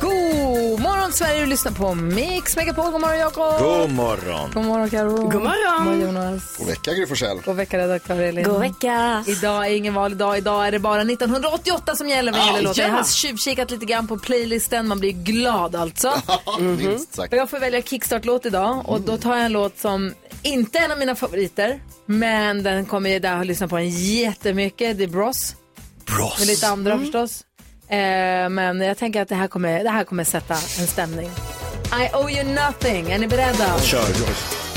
God morgon Sverige, du lyssnar på Mix Megapol. God morgon Jakob. God morgon. God morgon Karo. God morgon. God morgon Jonas. God vecka Gry Forssell. God vecka redaktör Elin. God vecka. Idag är ingen vanlig dag. Idag är det bara 1988 som gäller vad gäller låtar. Jag har tjuvkikat lite grann på playlisten. Man blir glad alltså. Minst sagt. Och jag får välja kickstart-låt idag och då tar jag en låt som inte är en av mina favoriter. Men den kommer jag där har lyssnat på den jättemycket. Det är Bros. Bros. Med lite andra förstås. Eh, men jag tänker att det här, kommer, det här kommer sätta en stämning. I owe you nothing. Är ni beredda? Kör.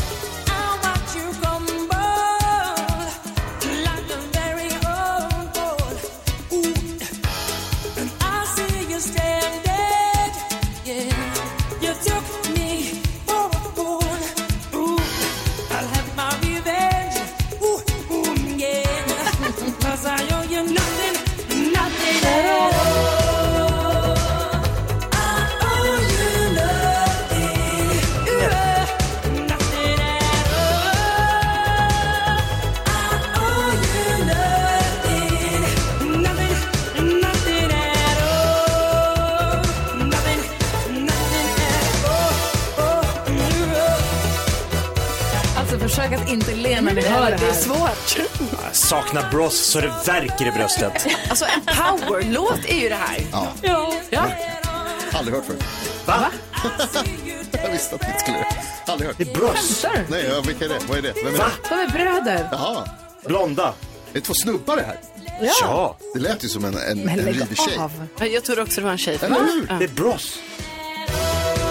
När ni hör det här. svårt. Jag saknar Bros så det värker i bröstet. Alltså en powerlåt är ju det här. Ja. Aldrig hört förut. Va? Jag visste att ni skulle det. Aldrig hört. Det är Bros. Nej, ja, vilka är det? Vad är det? Vem är Va? det? De är bröder. Jaha. Blonda. Det är två snubbar det här. Ja. Det lät ju som en, en, Men en rivig tjej. av. Jag trodde också det var en tjej. Eller hur? Det är Bros.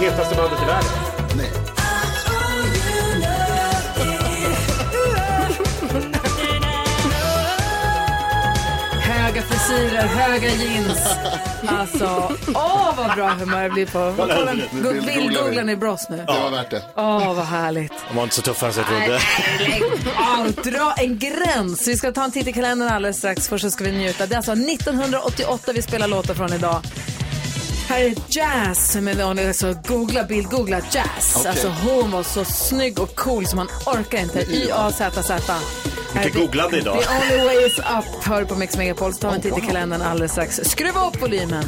Hetaste bandet i världen. Nej. Frisyrer, höga jeans. Alltså, åh vad bra humör det blir på. Vi. ni Bros nu? Det var värt det. Åh, vad härligt. De var inte så tuffa som jag trodde. Dra en gräns. Vi ska ta en titt i kalendern alldeles strax. Först så ska vi njuta. Det är alltså 1988 vi spelar låtar från idag. Här är Jazz med vanlig, alltså googla bild, googla Jazz. Okej. Alltså hon var så snygg och cool som man orkar inte. Y-A-Z-Z. Mycket googlande idag. The only way is up. Hör på Mix Megapol. Vi en titt i kalendern alldeles strax. Skruva upp volymen.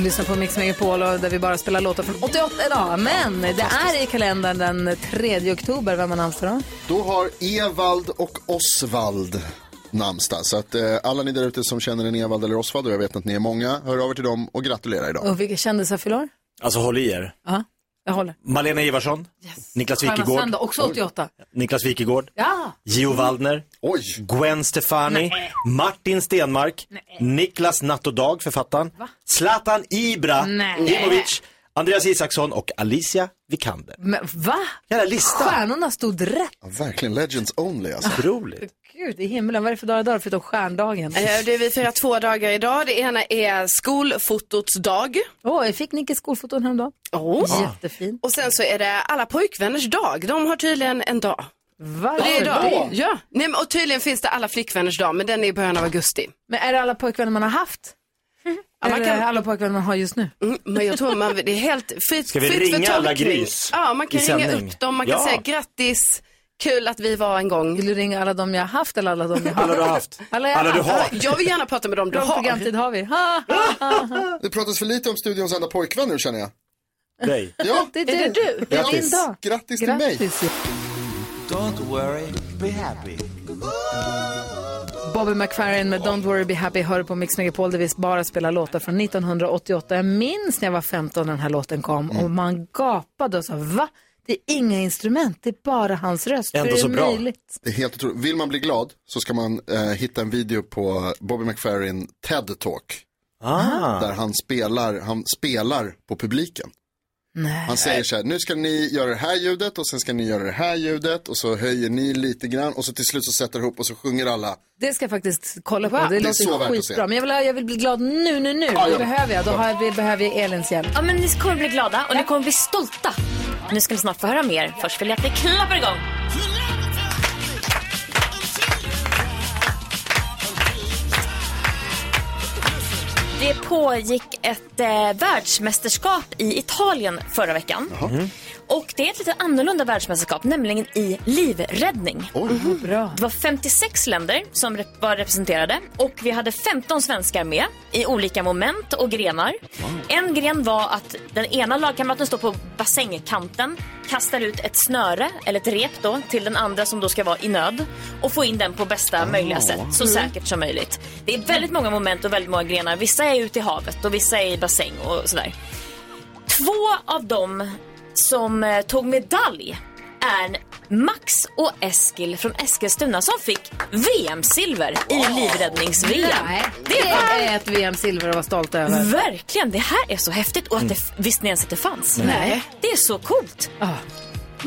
Du lyssnar på Mix Megapol och där vi bara spelar låtar från 88 idag. Men det är i kalendern den 3 oktober. Vem har namnsdag då? Då har Evald och Osvald namnsdag. Så att eh, alla ni där ute som känner en Evald eller Osvald, och jag vet att ni är många, hör av er till dem och gratulerar idag. Och vilka kändisar fyller år? Alltså håll i er. Ja, jag håller. Malena Ivarsson. Niklas Stjärna Wikegård. Söndag, också 88. Niklas Wikegård. Ja! Gio Waldner. Oj! Gwen Stefani. Martin Stenmark. Niklas Natt och Dag, författaren. Zlatan Ibra. Nej. Imovic. Andreas Isaksson och Alicia Vikander. Men va? Jävla lista. Stjärnorna stod rätt. Ja, verkligen legends only alltså. Otroligt. Gud i himlen, vad är det för dag idag förutom stjärndagen? Eh, Det är vi firar två dagar idag. Det ena är skolfotots dag. Åh, jag fick Nicke skolfoton häromdagen. Oh. Jättefint. Och sen så är det alla pojkvänners dag. De har tydligen en dag. Varför Det är idag. Ja. Nej, men, och tydligen finns det alla flickvänners dag, men den är i början av augusti. Men är det alla pojkvänner man har haft? Ja, man kan- alla pojkvänner man har just nu? Mm, men jag tror man, det är helt fritt, Ska vi fritt ringa alla gris Ja, man kan ringa upp dem, man kan Ja. säga grattis, kul att vi var en gång. Vill du ringa alla de jag har haft eller alla de jag har? Alla du har haft. Alla jag Alla du har. Jag vill gärna prata med dem du har. programtid har vi. Ha, ha, ha. Det pratas för lite om studions enda pojkvän nu känner jag. Dig. Ja, Det är du. Är det du? Det är Grattis. din dag. Grattis till mig. Grattis. Don't worry, be happy. Bobby McFerrin med Don't worry be happy hör på Mix Megapol där vi bara spelar låtar från 1988. Jag minns när jag var 15 när den här låten kom Mm. och man gapade och sa va? Det är inga instrument, det är bara hans röst. Ändå så det bra. möjligt? Det är helt otroligt. Vill man bli glad så ska man eh, hitta en video på Bobby McFerrin TED Talk. Ah. Där han spelar, han spelar på publiken. Han säger så här, nu ska ni göra det här ljudet och sen ska ni göra det här ljudet och så höjer ni lite grann och så till slut så sätter ihop och så sjunger alla. Det ska jag faktiskt kolla på. Wow. Det, Det är så låter skitbra. Men jag vill, jag vill bli glad nu, nu, nu. Ja, det ja. behöver jag. Då har jag, vi behöver jag Elins hjälp. Ja, men ni kommer bli glada och ni kommer bli stolta. Nu ska ni snart få höra mer. Först vill jag att vi klappar igång. Det pågick ett eh, världsmästerskap i Italien förra veckan. Och det är ett lite annorlunda världsmästerskap, nämligen i livräddning. Bra. Det var 56 länder som rep- var representerade och vi hade 15 svenskar med i olika moment och grenar. En gren var att den ena lagkamraten står på bassängkanten, kastar ut ett snöre, eller ett rep då, till den andra som då ska vara i nöd och få in den på bästa möjliga sätt, så säkert som möjligt. Det är väldigt många moment och väldigt många grenar. Vissa är ute i havet och vissa är i bassäng och sådär. Två av dem som eh, tog medalj är Max och Eskil från Eskilstuna som fick VM-silver i livräddnings-VM. Det är ett VM-silver att vara stolt över. verkligen, det här är så häftigt och att det, visste ni ens att det fanns? Nej. Det är så coolt. Ah.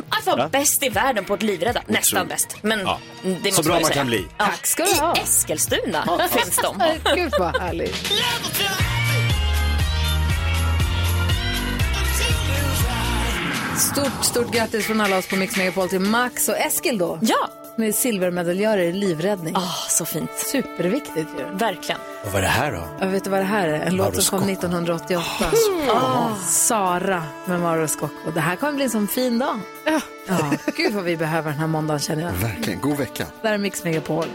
Att vara bäst i världen på att livrädda. Nästan bäst. Men Ja. det Så måste bra man säga. kan bli. Ja. Tack ska du ha. I Eskilstuna finns de. Gud vad härligt. Stort, stort grattis från alla oss på Mix Megapol till Max och Eskil då. Ja, Med silvermedaljörer i livräddning. ah, så fint. Superviktigt ju. Verkligen. Och vad är det här då? Jag vet du vad det här är? En låt som kom 1988. Ah, Sara med Mauro Scocco. Det här kommer bli en sån fin dag. Ja. Gud vad vi behöver den här måndagen känner jag. Verkligen, god vecka. Där är Mix Megapol.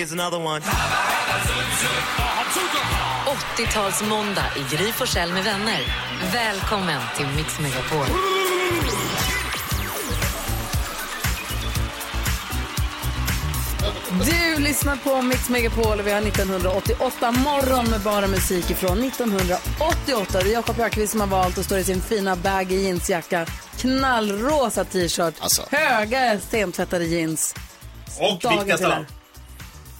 Here's another one. 80-talsmåndag i Gry Forssell med vänner. Välkommen till Mix Megapol. Du lyssnar på Mix Megapol och vi har 1988 morgon med bara musik ifrån 1988. Det är Jakob Ökvist som har valt och står i sin fina baggy jeansjacka, knallrosa t-shirt, Alltså. höga stentvättade jeans. Och viktigast till av allt.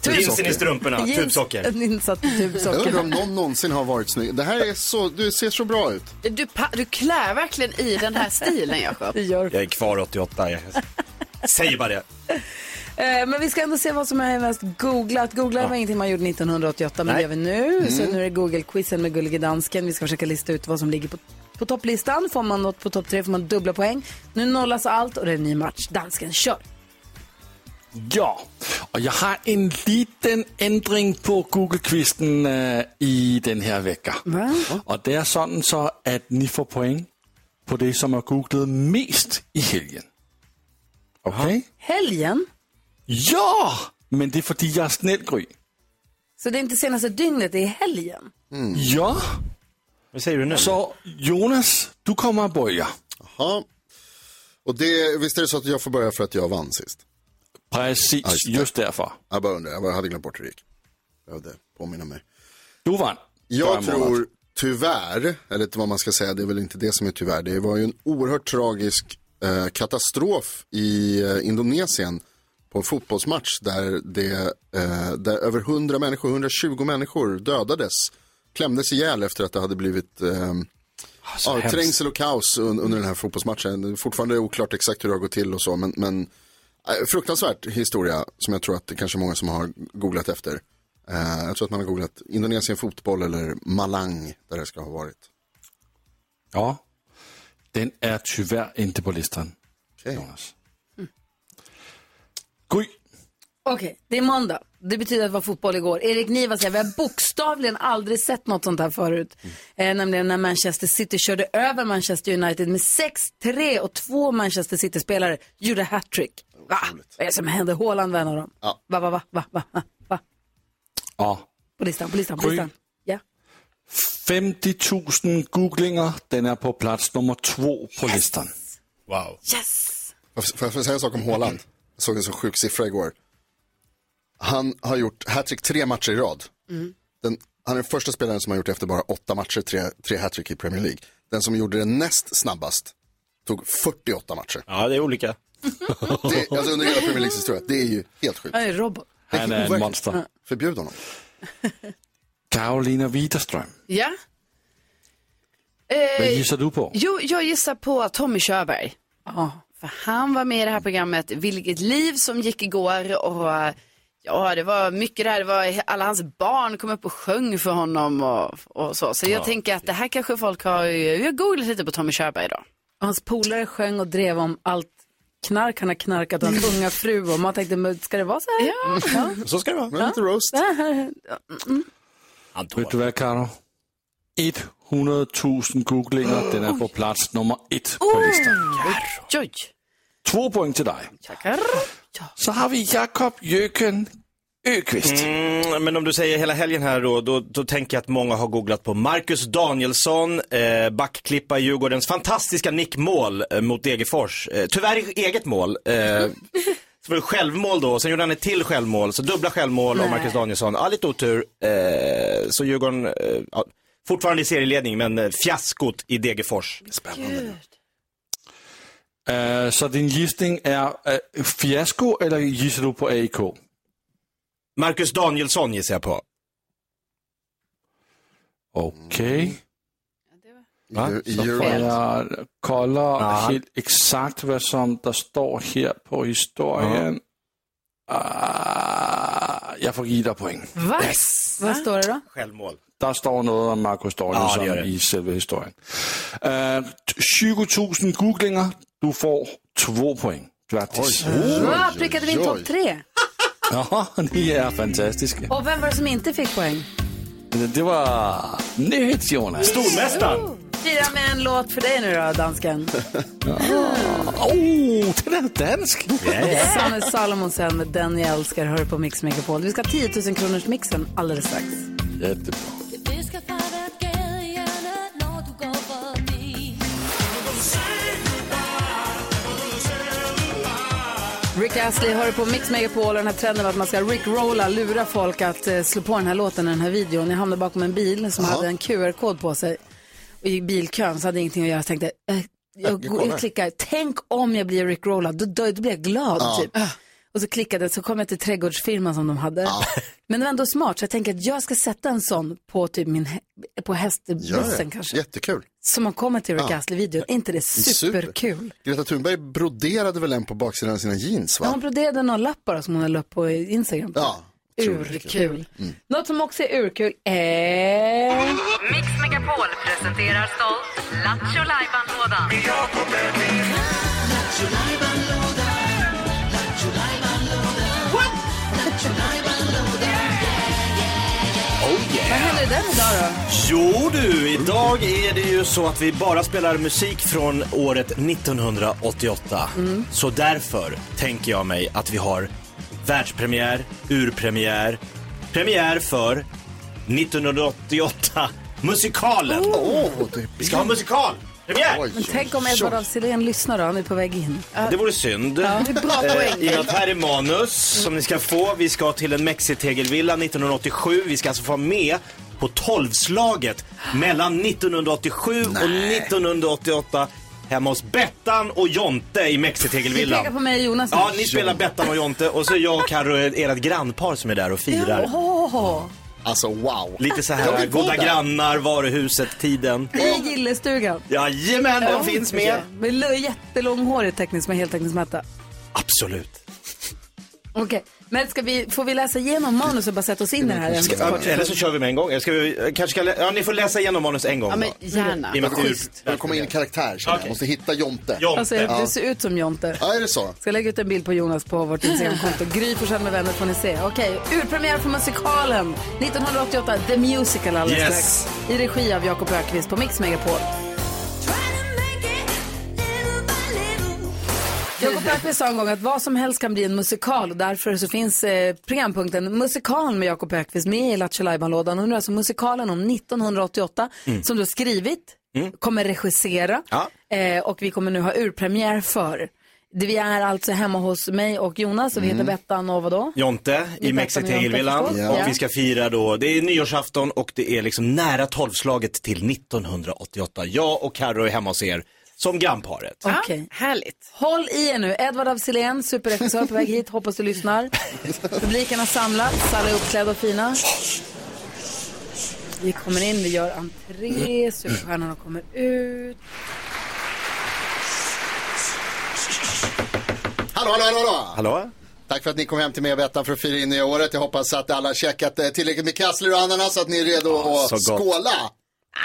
Jeansen i strumporna, tubsocker. En insatt Jag tubsocker. undrar om någon någonsin har varit snygg. Det här är så, du ser så bra ut. Du, pa- du klär verkligen i den här stilen, Jakob. Jag är kvar 88. Jag säger bara det. Eh, Men vi ska ändå se vad som är mest googlat. Googla var ingenting man gjorde 1988, men det gör vi nu. Så nu är det Google-quizen med Gullige Dansken. Vi ska försöka lista ut vad som ligger på, på topplistan. Får man något på topp tre får man dubbla poäng. Nu nollas allt och det är en ny match. Dansken, kör! Ja, och jag har en liten ändring på Google-kvisten äh, i den här veckan. Va? Och det är sådan så att ni får poäng på det som har googlat mest i helgen. Okej? Helgen? Ja, men det är för att jag är snäll, Gry. Så det är inte senaste dygnet, det är helgen? Ja, Vad säger du nu? så Jonas, du kommer att börja. Ja. Och det, visst är det så att jag får börja för att jag vann sist? Precis, just det. just därför. Jag bara undrar, jag hade glömt bort hur det gick. Behövde påminna mig. Du vann. Jag tror tyvärr, eller vad man ska säga, det är väl inte det som är tyvärr. Det var ju en oerhört tragisk eh, katastrof i eh, Indonesien på en fotbollsmatch där, det, eh, där över 100 människor, 120 människor dödades. Klämdes ihjäl efter att det hade blivit eh, ja, trängsel och kaos un, under den här fotbollsmatchen. Fortfarande oklart exakt hur det har gått till och så, men, men fruktansvärt historia som jag tror att det kanske är många som har googlat efter. Eh, jag tror att man har googlat Indonesien fotboll eller Malang där det ska ha varit. Ja, den är tyvärr inte på listan. Okej. Jonas. Gry, Okej, det är måndag. Det betyder att det var fotboll igår. Erik Niva säger, vi har bokstavligen aldrig sett något sånt här förut. Eh, nämligen när Manchester City körde över Manchester United med 6-3 och två Manchester City-spelare gjorde hattrick. Va? Vad är det som händer? Haaland var en av dem. Ja. Va, va, va, va, va, va, va? ja. På listan, på listan, på listan. Ja. 50 000 googlinger, den är på plats nummer två på listan. Wow. Yes! Får får jag säga en sak om Haaland? Jag såg en så sjuk siffra igår. Han har gjort hattrick tre matcher i rad. den, han är den första spelaren som har gjort det efter bara åtta matcher, tre, tre hattrick i Premier League. Den som gjorde det näst snabbast tog 48 matcher. Ja, det är olika. Det, alltså under hela Premier Leagues historia. Det är ju helt sjukt. Han är robot. Han är en overkligt. monster. Förbjud honom. Karolina Widerström. Ja. Vad Eh, gissar du på? jo, jag gissar på Tommy Körberg. Ja. För han var med i det här programmet Vilket liv som gick igår och eh, ja, det var mycket där. Det var alla hans barn kom upp och sjöng för honom och, och så. Så jag tänker att det här kanske folk har, jag har googlat lite på Tommy Körberg idag. Hans polare sjöng och drev om allt knark han har knarkat och hans unga fru och man tänkte, men ska det vara så här? Ja. Så ska det vara. Men lite roast. Vet du vad, Karo? 100 000 googlinger. Den är på plats nummer ett på listan. Oj, Två poäng till dig. tackar. Så har vi Jakob Jöken Öqvist. Mm, men om du säger hela helgen här då, då, då tänker jag att många har googlat på Marcus Danielsson, eh, backklippa i Djurgårdens fantastiska nickmål eh, mot Degerfors. Eh, tyvärr eget mål. Eh, så var det självmål då, sen gjorde han ett till självmål, så dubbla självmål av Marcus Danielsson. Ja, lite otur. Eh, så Djurgården, eh, ja, fortfarande i serieledning, men eh, fiaskot i Degerfors. Spännande. Eh, så din gissning är eh, fiasko eller gissar du på AIK? Marcus Danielsson gissar jag på. Okej. I Så får jag kolla Ja. helt exakt vad som där står här på historien. Ah, jag får ge dig poäng. Va? Vad står det då? Självmål. Där står något om Marcus Ja, Danielsson det det. i själva historien. Uh, 20 000 googlingar, du får två poäng. Grattis. Prickade vi in topp tre? Ja, ni är fantastiska. Och vem var det som inte fick poäng? Det var NyhetsJonas. Stormästaren! Fira med en låt för dig nu då, dansken. Åh, den är dansk. Sanne Salomonsen med Den jag älskar hör på Mix Megapol. Vi ska ha 10 000 kronors mixen alldeles strax. Jättebra. Rick Astley hör på Mix Megapol och den här trenden att man ska rickrolla, lura folk att eh, slå på den här låten, den här videon. Jag hamnade bakom en bil som hade en QR-kod på sig och i bilkön så hade ingenting att göra. Jag tänkte, eh, jag, jag jag klickar, tänk om jag blir rickrollad, då, då, då blir jag glad typ. Och så klickade så kom jag till trädgårdsfirman som de hade. Men det var ändå smart, så jag tänker att jag ska sätta en sån på typ min, hä- på hästbussen kanske. Jättekul. Så man kommer till Rick Ja. Astley-videon, är inte det Super. superkul? Greta Thunberg broderade väl en på baksidan av sina jeans Ja, va? hon broderade några lappar som hon höll upp på Instagram. Ja. Urkul. Något som också är urkul är... Mix Megapol presenterar stolt Lattjo Lajban-lådan. Den idag då? Jo du, idag är det ju så att vi bara spelar musik från året 1988. Så därför tänker jag mig att vi har världspremiär, urpremiär, premiär för 1988 musikalen. Vi ska ha musikal! Premiär! Men tänk om Edvard af Sillén lyssnar då, han är på väg in. Det vore synd. Det är bra Eh, poäng. I att här är manus som ni ska få. Vi ska till en Mexitegelvilla 1987. Vi ska alltså få med på tolvslaget mellan 1987 och 1988 hemma hos Bettan och Jonte i Mexitegelvillan. pekar på mig och Jonas. Ja, ni spelar Bettan och Jonte och så är jag och Carro ert grannpar som är där och firar. Åh, Alltså wow. Lite så här goda där. grannar, varuhuset, tiden. I gillestugan. Jajamän, de finns med. Med jättelånghårig teckning som är heltäckningsmatta. Absolut. Okej, men ska vi, får vi läsa igenom manus och bara sätta oss in i det här? Ska, eller så kör vi med en gång. Ska vi, kanske ska, ja, ni får läsa igenom manus en gång Ja, men då. gärna. I och med Jag komma in i karaktär känner jag. Måste hitta Jonte. Jonte. Alltså, du ser ut som Jonte. Ja, är det så? Ska lägga ut en bild på Jonas på vårt Instagramkonto. Gry Forssell med vänner får ni se. Okej, urpremiär för musikalen 1988, The Musical alldeles Yes. strax. I regi av Jakob Ökvist på Mix Megapol. Jakob Ökvist sa en gång att vad som helst kan bli en musikal och därför så finns eh, programpunkten Musikal med Jakob Ökvist med i Lattjo Lajban-lådan. Och nu är alltså musikalen om 1988 som du har skrivit, kommer regissera Ja. eh, och vi kommer nu ha urpremiär för. Vi är alltså hemma hos mig och Jonas och vi heter Bettan och vadå? Jonte i Jonte Tegelvillan förstås. och Ja. vi ska fira då, det är nyårsafton och det är liksom nära tolvslaget till 1988. Jag och Carro är hemma hos er som grannparet. Okej. Härligt. Håll i er nu. Edvard af Sillén, superregissör på väg hit. Hoppas du lyssnar. Publiken har samlats, alla är uppklädda och fina. Vi kommer in, vi gör entré, superstjärnorna kommer ut. Hallå, hallå, hallå! Hallå? Tack för att ni kom hem till mig och Bettan för att fira in nya året. Jag hoppas att alla har käkat eh, tillräckligt med kassler och ananas så att ni är redo så att gott. skåla.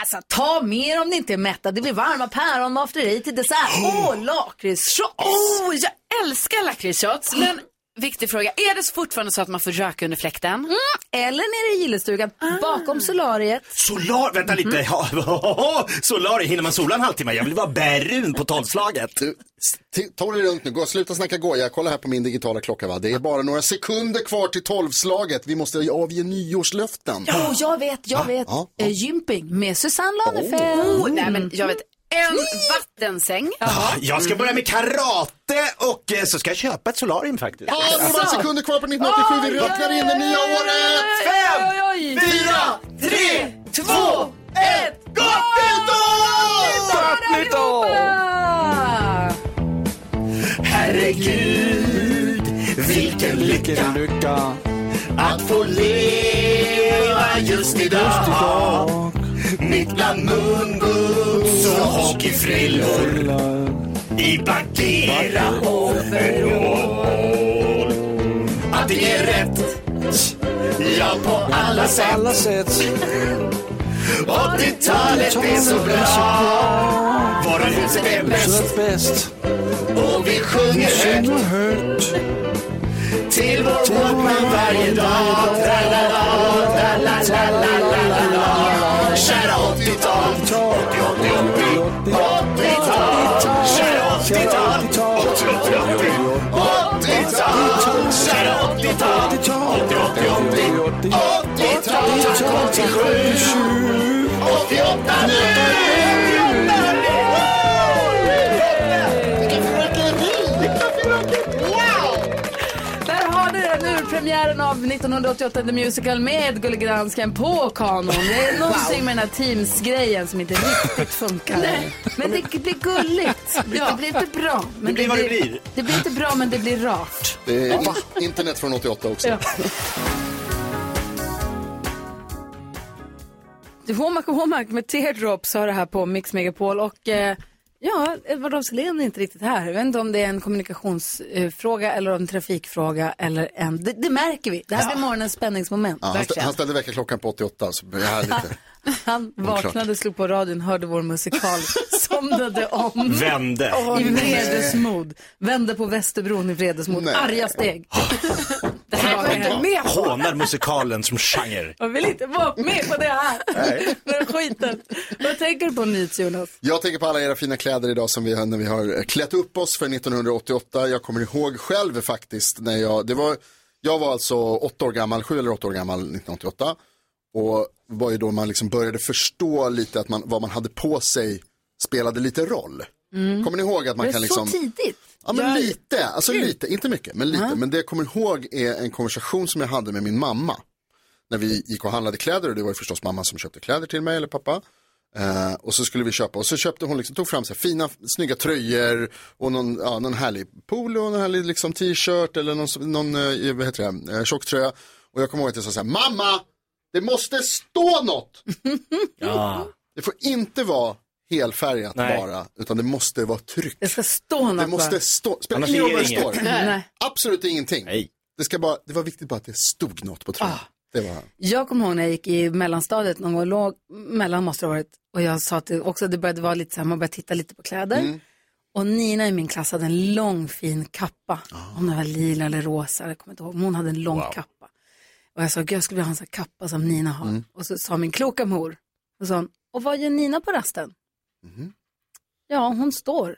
Alltså ta mer om ni inte är mätta. Det blir varma päron med after till dessert. Åh, lakritsshots! Oh, jag älskar lakritsshots. Men viktig fråga, är det fortfarande så att man får röka under fläkten? Mm. Eller nere i gillestugan, bakom solariet. Solar, vänta lite. Ja, Solar, hinner man sola en halvtimme? Jag vill vara bärun på tolvslaget. Ta det lugnt nu. Gå, sluta snacka goja. Kolla här på min digitala klocka. Va? Det är bara några sekunder kvar till tolvslaget. Vi måste avge nyårslöften. Ja, jag vet, jag vet. Ja, Eh, Gymping med Susanne Lanefeld. Oh, nej, men jag vet en vattensäng. Jag ska börja med karate och eh, så ska jag köpa ett solarium faktiskt. Ja, det är bara sekunder kvar på 1987. Vi räknar in det nya året. Fem, Oj, oj, oj. fyra, tre, två, ett. Gott nytt år! Gott nytt år! Ah! Herregud, vilken lycka lycka att få leva just idag. Mitt bland och hockeyfrillor i Bagheera overall. Att det är rätt, ja på alla sätt. alla sätt 80-talet är så bra. Varuhuset är bäst och vi sjunger högt till vår Walkman varje dag. Tra-la-la, tra-la-la-la-la-la. Kära 80-tal, 80, 80-tal. 87, 88 Där den ur premiären av 1988 The Musical med Gullige Dansken på kanon. Det är någonting med den här Teams-grejen som inte riktigt funkar. Men det blir gulligt. Det blir inte bra. Men Det blir vad det blir. Det blir inte bra men det blir rart. Det är in- internet från 88 också. Ja. Womack och Womack med Teardrops har det här på Mix Megapol och eh, ja, Edvard af är inte riktigt här. Jag vet inte om det är en kommunikationsfråga eller en trafikfråga eller en, det, det märker vi. Det här blir morgonens spänningsmoment. Ja, han, verkligen. han ställde väckarklockan på 88 så jag är lite... Han vaknade, slog på radion, hörde vår musikal, somnade om. Vände. I vredesmod. Vände på Västerbron i vredesmod. Nej. Arga steg. Det här var jag inte med på. Hånar musikalen som genre. Jag vill inte vara med på det här. Den skiten. Vad tänker du på nyts, Jonas? Jag tänker på alla era fina kläder idag som vi har, när vi har klätt upp oss för 1988. Jag kommer ihåg själv faktiskt när jag, det var, jag var alltså åtta år gammal, sju eller åtta år gammal 1988. Och var ju då man liksom började förstå lite att man, vad man hade på sig spelade lite roll. Kommer ni ihåg att man kan det liksom... så tidigt? Ja men lite, alltså lite, inte mycket, men lite. Men det jag kommer ihåg är en konversation som jag hade med min mamma. När vi gick och handlade kläder och det var ju förstås mamma som köpte kläder till mig eller pappa. Eh, och så skulle vi köpa och så köpte hon liksom, tog fram så här fina, snygga tröjor och någon, ja, någon härlig polo och någon härlig liksom t-shirt eller någon, någon eh, vad heter det, eh, tjocktröja. Och jag kommer ihåg att jag sa så här, mamma, det måste stå något. Ja. Det får inte vara helfärgat Nej. bara, utan det måste vara tryck. Det ska stå något Det måste stå, spelar Annars ingen roll vad det står. Nej. Absolut ingenting. Nej. Det, ska bara, det var viktigt bara att det stod något på tröjan. Det var Jag kommer ihåg när jag gick i mellanstadiet, någon gång låg, mellan måste det ha varit, och jag sa att det också, det började vara lite så här, man började titta lite på kläder. Och Nina i min klass hade en lång fin kappa. Om det var lila eller rosa, jag kommer inte ihåg, men hon hade en lång kappa. Och jag sa, "Gud, jag skulle vilja ha en sån kappa som Nina har. Och så sa min kloka mor, och, sa och vad gör Nina på rasten? Ja, hon står.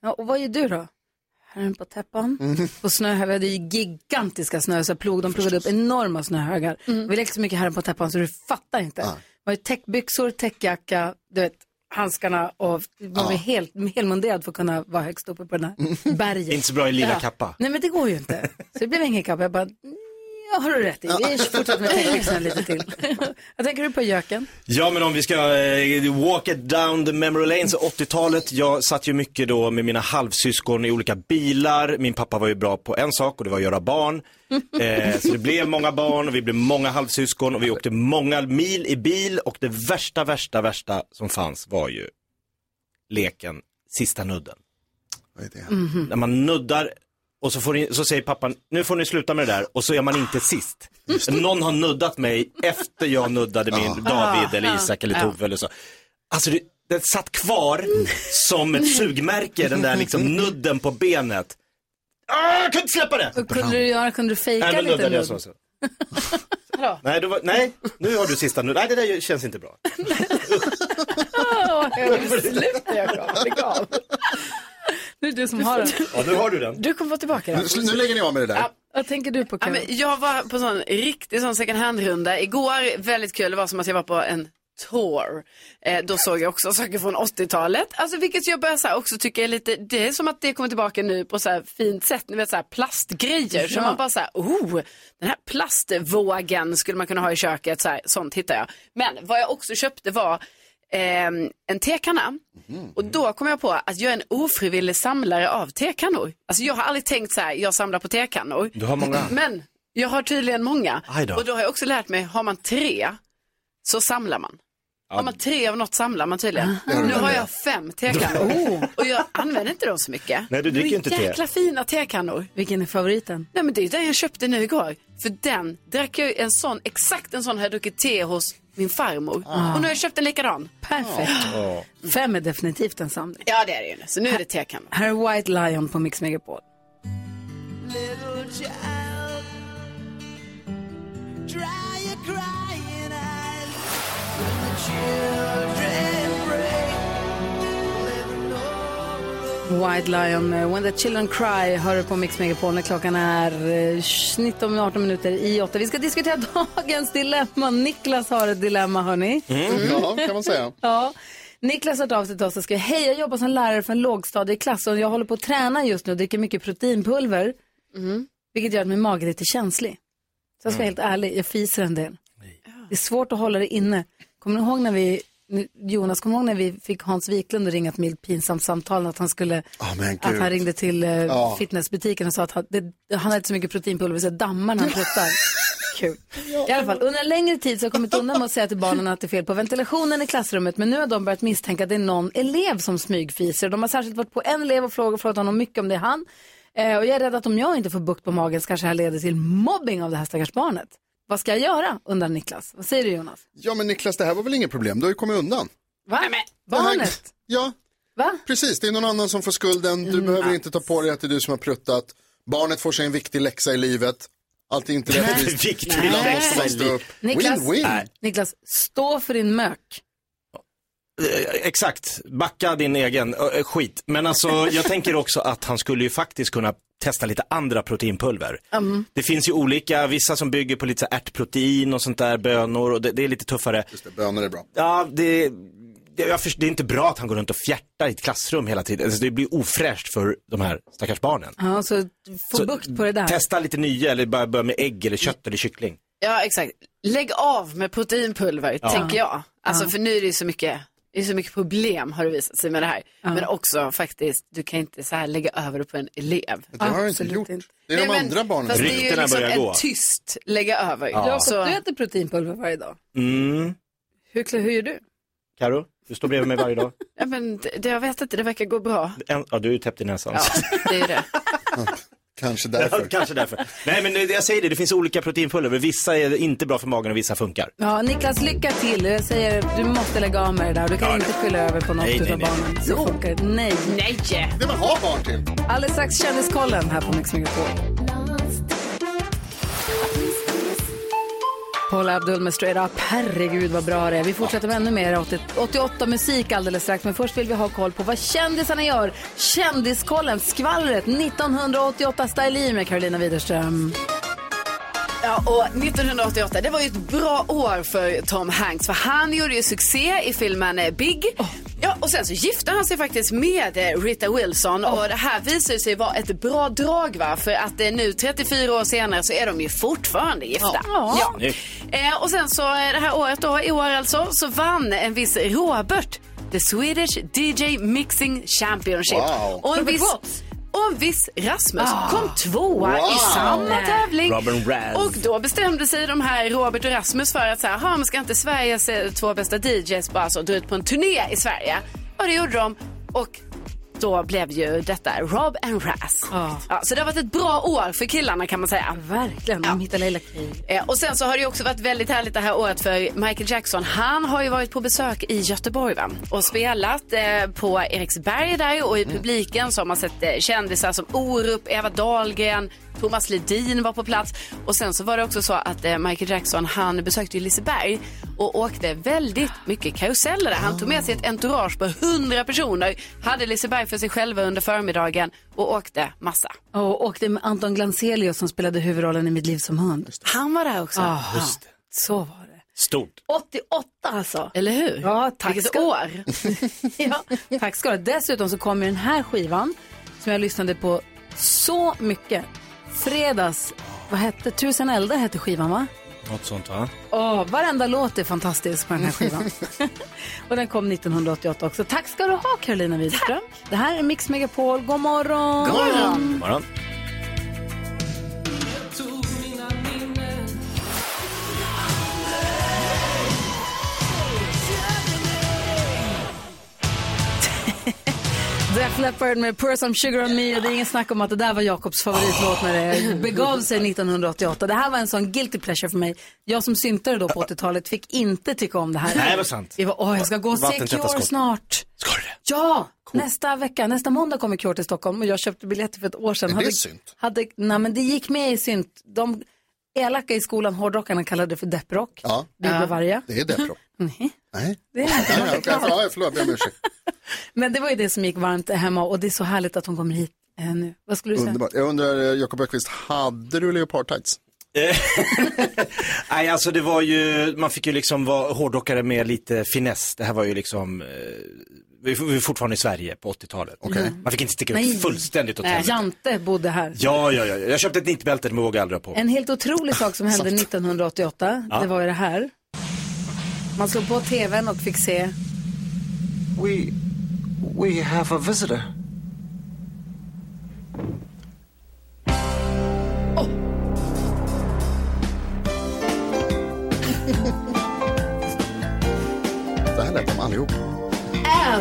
Ja, och vad gör du då? Herren på täppan. På snöhögar, vi hade ju gigantiska snö, så plog, de plogade upp enorma snöhögar. Vi lekte så mycket herren på täppan så du fattar inte. Det var ju täckbyxor, täckjacka, du vet, handskarna och man var helt helmunderad för att kunna vara högst uppe på den här berget. Inte så bra i lila kappa. Nej men det går ju inte. Så det blev ingen kappa. Jag bara, ja har du rätt i. Vi fortsätter med tänkbyxorna lite till. Jag tänker du på göken? Ja men om vi ska eh, walk it down the memory lane, så 80-talet, jag satt ju mycket då med mina halvsyskon i olika bilar. Min pappa var ju bra på en sak och det var att göra barn. Eh, så det blev många barn och vi blev många halvsyskon och vi åkte många mil i bil och det värsta, värsta, värsta som fanns var ju leken Sista nudden. Vad är det? När man nuddar och så, får ni, så säger pappan, nu får ni sluta med det där och så är man inte sist. Någon har nuddat mig efter jag nuddade min David eller Isak eller Tove eller så. Alltså det, det satt kvar som ett sugmärke, den där liksom nudden på benet. Ah, jag kunde inte släppa det! Och kunde du göra, kunde du fejka Nej, lite nuddade jag nudd? så. så. nej, var, nej, nu har du sista nudd. Nej, det där känns inte bra. Åh, jag sluta lägg av. Nu är det du som har den. Ja, nu har du den. Du kommer få tillbaka den. Nu, nu lägger ni av med det där. Vad tänker du på Ja, Karo? men jag var på sån riktig sån second hand-runda igår. Väldigt kul. Det var som att jag var på en tour. Eh, då såg jag också saker från 80-talet. Alltså vilket jag börjar så här också tycka är lite, det är som att det kommer tillbaka nu på så här fint sätt. Ni vet så här plastgrejer. Så Ja. man bara så här, oh, den här plastvågen skulle man kunna ha i köket. Så här, sånt hittar jag. Men vad jag också köpte var ehm, en tekanna. Och då kom jag på att jag är en ofrivillig samlare av tekannor. Alltså jag har aldrig tänkt så här, jag samlar på tekannor. Du har många. Men jag har tydligen många. Och då har jag också lärt mig, har man tre så samlar man. Har man tre av något samlar man tydligen. Nu har jag fem tekannor. Och jag använder inte dem så mycket. Nej, du dricker inte te. Jäkla fina tekannor. Vilken är favoriten? Nej men det är den jag köpte nu igår. För den drack jag en sån, exakt en sån har jag druckit te hos min farmor. Och nu har jag köpt en likadan. Perfekt. Fem är definitivt en samling. Ja det är det ju. Så nu är det tekannor. Här är White Lion på Mix Megapol. White Lion med When the Children Cry hör du på Mix Megapol när klockan är eh, 19-18 minuter i 8. Vi ska diskutera dagens dilemma. Niklas har ett dilemma hörni. Ja, kan man säga. Ja. Niklas har hört av sig till oss och skriver, hej jag jobbar som lärare för en lågstadieklass och jag håller på att träna just nu och dricker mycket proteinpulver. Vilket gör att min mage är lite känslig. Så jag ska vara helt ärlig, jag fiser en del. Det är svårt att hålla det inne. Kommer ni ihåg när vi, Jonas, kommer ihåg när vi fick Hans Wiklund att ringa ett milt pinsamt samtal att han skulle, men att han ringde till eh, fitnessbutiken och sa att han, det, han hade så mycket proteinpulver så dammar när han pruttar. Kul. I alla fall, under en längre tid så har jag kommit undan med att säga till barnen att det är fel på ventilationen i klassrummet. Men nu har de börjat misstänka att det är någon elev som smygfiser. De har särskilt varit på en elev och frågat, frågat honom mycket om det är han. Eh, och jag är rädd att om jag inte får bukt på magen så kanske det här leder till mobbing av det här stackars barnet. Vad ska jag göra? undrar Niklas. Vad säger du Jonas? Ja, men Niklas, det här var väl inget problem? Du har ju kommit undan. Va? Barnet? Ja, Va? precis. Det är någon annan som får skulden. Du behöver inte ta på dig att det är du som har pruttat. Barnet får sig en viktig läxa i livet. Allt är inte rättvist. Viktig Ibland måste man stå upp. Niklas? Win-win. Nej. Niklas, stå för din mök. Eh, Exakt, backa din egen eh, skit. Men alltså jag tänker också att han skulle ju faktiskt kunna testa lite andra proteinpulver. Det finns ju olika, vissa som bygger på lite så ärtprotein och sånt där, bönor och det, det är lite tuffare. Just det, bönor är bra. Ja, det, det, jag först, det är inte bra att han går runt och fjärtar i ett klassrum hela tiden. Alltså, det blir ofräscht för de här stackars barnen. Ja, så få Så bukt på det där. Testa lite nya eller bara börja med ägg eller kött eller kyckling. Ja exakt. Lägg av med proteinpulver tänker jag. Alltså för nu är det ju så mycket det är så mycket problem har det visat sig med det här. Men också faktiskt, du kan inte så här lägga över det på en elev. Det har jag inte Absolut gjort. inte. Det är de Nej, men- andra barnen. Fast som- det är ju liksom börjar en gå. tyst lägga över. Jakob, Så, du äter proteinpulver varje dag. Mm. Hur, hur gör du? Karo, du står bredvid mig varje dag. ja, men det, jag vet inte, det verkar gå bra. En, ja, du är ju täppt i näsan. Ja, det är det. Kanske Ja, därför. kanske därför. Nej men jag säger det, det finns olika proteinpulver. Vissa är inte bra för magen och vissa funkar. Ja, Niklas, lycka till. Jag säger, du måste lägga av med det där. Du kan inte skylla över på något Nej, nej, utav nej. barnen. Så funkar det. Nej. Nej! Det man har barn till. Alldeles strax kändiskollen här på Mix Megapol. Paula Abdul med Straight Up. Herregud vad bra det är. Vi fortsätter med ännu mer 80, 88 musik alldeles strax. Men först vill vi ha koll på vad kändisarna gör. Kändiskollen, skvallret 1988 Style med Carolina Widerström. Ja, och 1988, det var ju ett bra år för Tom Hanks för han gjorde ju succé i filmen eh, Big. Ja, och sen så gifte han sig faktiskt med eh, Rita Wilson och det här visar sig vara ett bra drag va? För att eh, nu 34 år senare så är de ju fortfarande gifta. Ja. Ja. Eh, och sen så eh, det här året då, i år alltså, så vann en viss Robert The Swedish DJ Mixing Championship. Wow. Och en Robert viss, Watts. Och en viss Rasmus Ah. kom tvåa Wow. i samma tävling. Och då bestämde sig de här Robert och Rasmus för att så här, "Ha, men ska inte Sveriges två bästa DJs bara så dra ut på en turné i Sverige? Och det gjorde de. Och då blev ju detta Rob and Raz. Ja. Ja, så det har varit ett bra år för killarna kan man säga. Verkligen, de hittar Leila Kay. Eh, Och sen så har det också varit väldigt härligt det här året för Michael Jackson. Han har ju varit på besök i Göteborg va? och spelat eh, på Eriksberg där och i publiken så har man sett eh, kändisar som Orup, Eva Dahlgren, Thomas Ledin var på plats. Och sen så var det också så att eh, Michael Jackson han besökte Liseberg och åkte väldigt mycket karuseller där. Han tog med sig ett entourage på 100 personer, hade Liseberg för sig själva under förmiddagen och åkte massa. Och åkte med Anton Glanzelius som spelade huvudrollen i Mitt liv som hund. Han var där också. Aha, så var det. Stort. 88 alltså. Eller hur? Ja, tack Vilket ska, år. ja, tack ska du. Dessutom så kommer den här skivan som jag lyssnade på så mycket. Fredags, vad hette, Tusen eldar hette skivan va? Något sånt va? Åh, varenda låt är fantastisk på den här skivan. och den kom 1988 också. Tack ska du ha Carolina Widerström. Det här är Mix Megapol. God morgon. God morgon. Morgon. Def Leppard med Pour Some Sugar On Me och det är ingen snack om att det där var Jakobs favoritlåt när det begav sig 1988. Det här var en sån guilty pleasure för mig. Jag som syntare då på 80-talet fick inte tycka om det här. Nej, vad sant. Vi var, åh, jag ska gå och se Cure snart. Ska du det? Ja, nästa vecka, nästa måndag kommer Cure till Stockholm och jag köpte biljetter för ett år sedan. Är det hade, synt? Hade, nej men det gick med i synt. De elaka i skolan, hårdrockarna kallade det för depprock. Ja. Vi blev varga. Det är deppro. Nej, Nej. det är inte. Ja, okej, ja, förlåt, jag. Men det var ju det som gick varmt hemma och det är så härligt att hon kommer hit eh, nu. Vad skulle du säga? Underbart. Jag undrar, eh, Jakob Öqvist, hade du leopardtights? Nej, alltså det var ju, man fick ju liksom vara hårdrockare med lite finess. Det här var ju liksom, eh, vi är fortfarande i Sverige på 80-talet. Man fick inte sticka Nej. ut fullständigt åt Nej, helvete. Jante bodde här. Ja, ja, ja. Jag köpte ett nittbälte, det vågade jag aldrig ha på. En helt otrolig sak som hände 1988, det var ju det här. Man slog på tvn och fick se We. we have a visitor.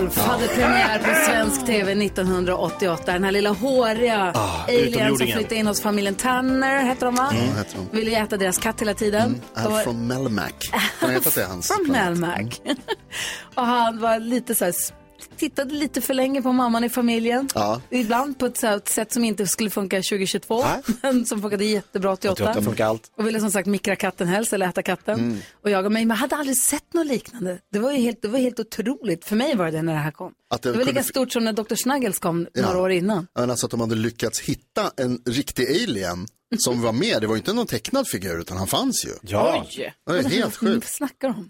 Alf hade premiär på svensk tv 1988. Den här lilla håriga Ah, alien som flyttade in hos familjen Tanner, hette de va? Mm, heter de. Ville äta deras katt hela tiden. De var- från Melmac. Att det hans planet? Melmac. och han var lite så här, tittade lite för länge på mamman i familjen. Ja. Ibland på ett, så här, ett sätt som inte skulle funka 2022, men som funkade jättebra 88. 88 funkar allt. Och ville som sagt mikra katten helst eller äta katten. Mm. Och jag och mig, men hade aldrig sett något liknande. Det var ju helt, det var helt otroligt. För mig var det när det här kom. Att det det, var kunde lika stort som när Dr. Snuggles kom Ja. några år innan. Men alltså att de hade lyckats hitta en riktig alien som var med. Det var ju inte någon tecknad figur utan han fanns ju. Ja. Oj. Det var helt Vad sjukt. snackar de om?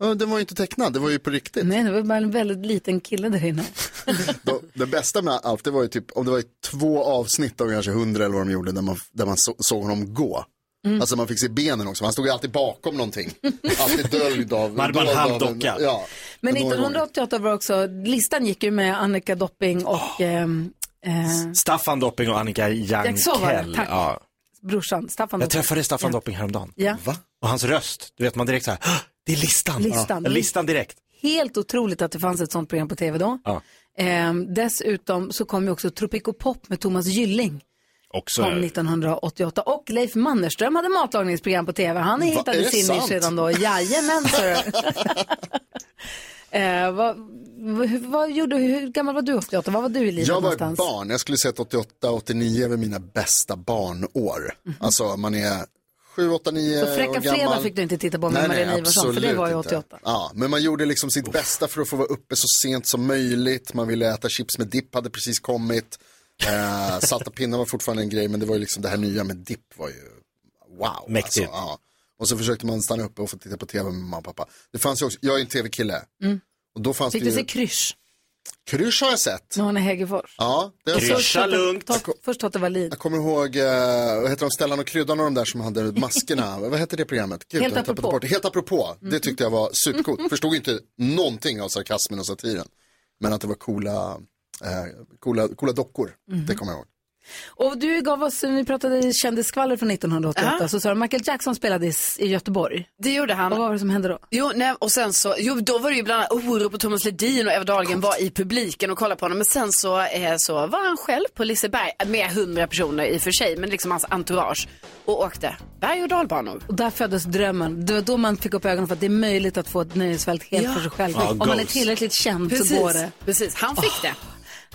Ja, Den var ju inte tecknad, det var ju på riktigt. Nej, det var bara en väldigt liten kille där inne. Då, det bästa med allt, det var ju typ, om det var i två avsnitt av kanske hundra eller vad de gjorde, där man, där man så, såg honom gå. Mm. Alltså man fick se benen också, han stod ju alltid bakom någonting. Alltid döljd av... Man hade halvdocka. Ja. Men några gånger. 1988 var också, listan gick ju med Annika Dopping och ehm, eh, Staffan Dopping och Annika Jankell. tack. Ja. brorsan Staffan Jag Dopping. träffade Staffan Ja. Dopping häromdagen. Ja, Va? Och hans röst, du vet man direkt så här, "Hå! Det är listan. Listan. Ja, listan direkt. helt otroligt att det fanns ett sånt program på tv då. Ja. Ehm, dessutom så kom ju också Tropico Pop med Thomas Gylling. Också, Kom 1988 och Leif Mannerström hade matlagningsprogram på tv. Han hittade sin nisch redan då. Jajamän, eh, vad, vad, vad gjorde, hur gammal var du 88? Vad var du i livet Jag var någonstans? barn, jag skulle säga att 88, 89 var mina bästa barnår. Alltså man är 7, 8, 9 Mhm. Så Fräcka år gammal. Fredag fick du inte titta på med Maria Ivarsson, för det var ju absolut 88. Inte. Ja, men man gjorde liksom sitt bästa för att få vara uppe så sent som möjligt. Man ville äta chips med dipp, hade precis kommit. Eh, salta pinnar var fortfarande en grej, men det var ju liksom det här nya med dipp var ju wow. Mäktigt. Alltså, ja. Och så försökte man stanna uppe och få titta på tv med mamma och pappa. Det fanns ju också, jag är en tv-kille. Mm. Och då fanns Fick det du se ju... Krysch Krysch har jag sett. när hon är Hägerfors? Ja, det har. Totte- Tot- Först Totte Wallin. Jag kommer ihåg, eh, vad heter de, Stellan och Kryddan och de där som hade maskerna. vad hette det programmet? Gud, Helt jag apropå. bort det. Helt apropå. Mm. Det tyckte jag var supercoolt. Förstod inte någonting av sarkasmen och satiren. Men att det var coola, eh, coola, coola dockor. Mhm. Det kommer jag ihåg. Och du gav oss, vi pratade kändisskvaller från 1988, Ja. så sa du Michael Jackson spelade i, i Göteborg. Det gjorde han. Och vad var det som hände då? Jo, nej, och sen så, jo, då var det ju bland annat oro på Thomas Ledin och Eva Dahlgren var i publiken och kollade på honom. Men sen så, eh, så var han själv på Liseberg med hundra personer i och för sig, men liksom hans entourage och åkte berg och dalbanor. Och där föddes drömmen. Det var då man fick upp ögonen för att det är möjligt att få ett nöjesfält helt Ja. för sig själv. Ja, Om man är tillräckligt känd Precis, så går det. Precis, han fick det.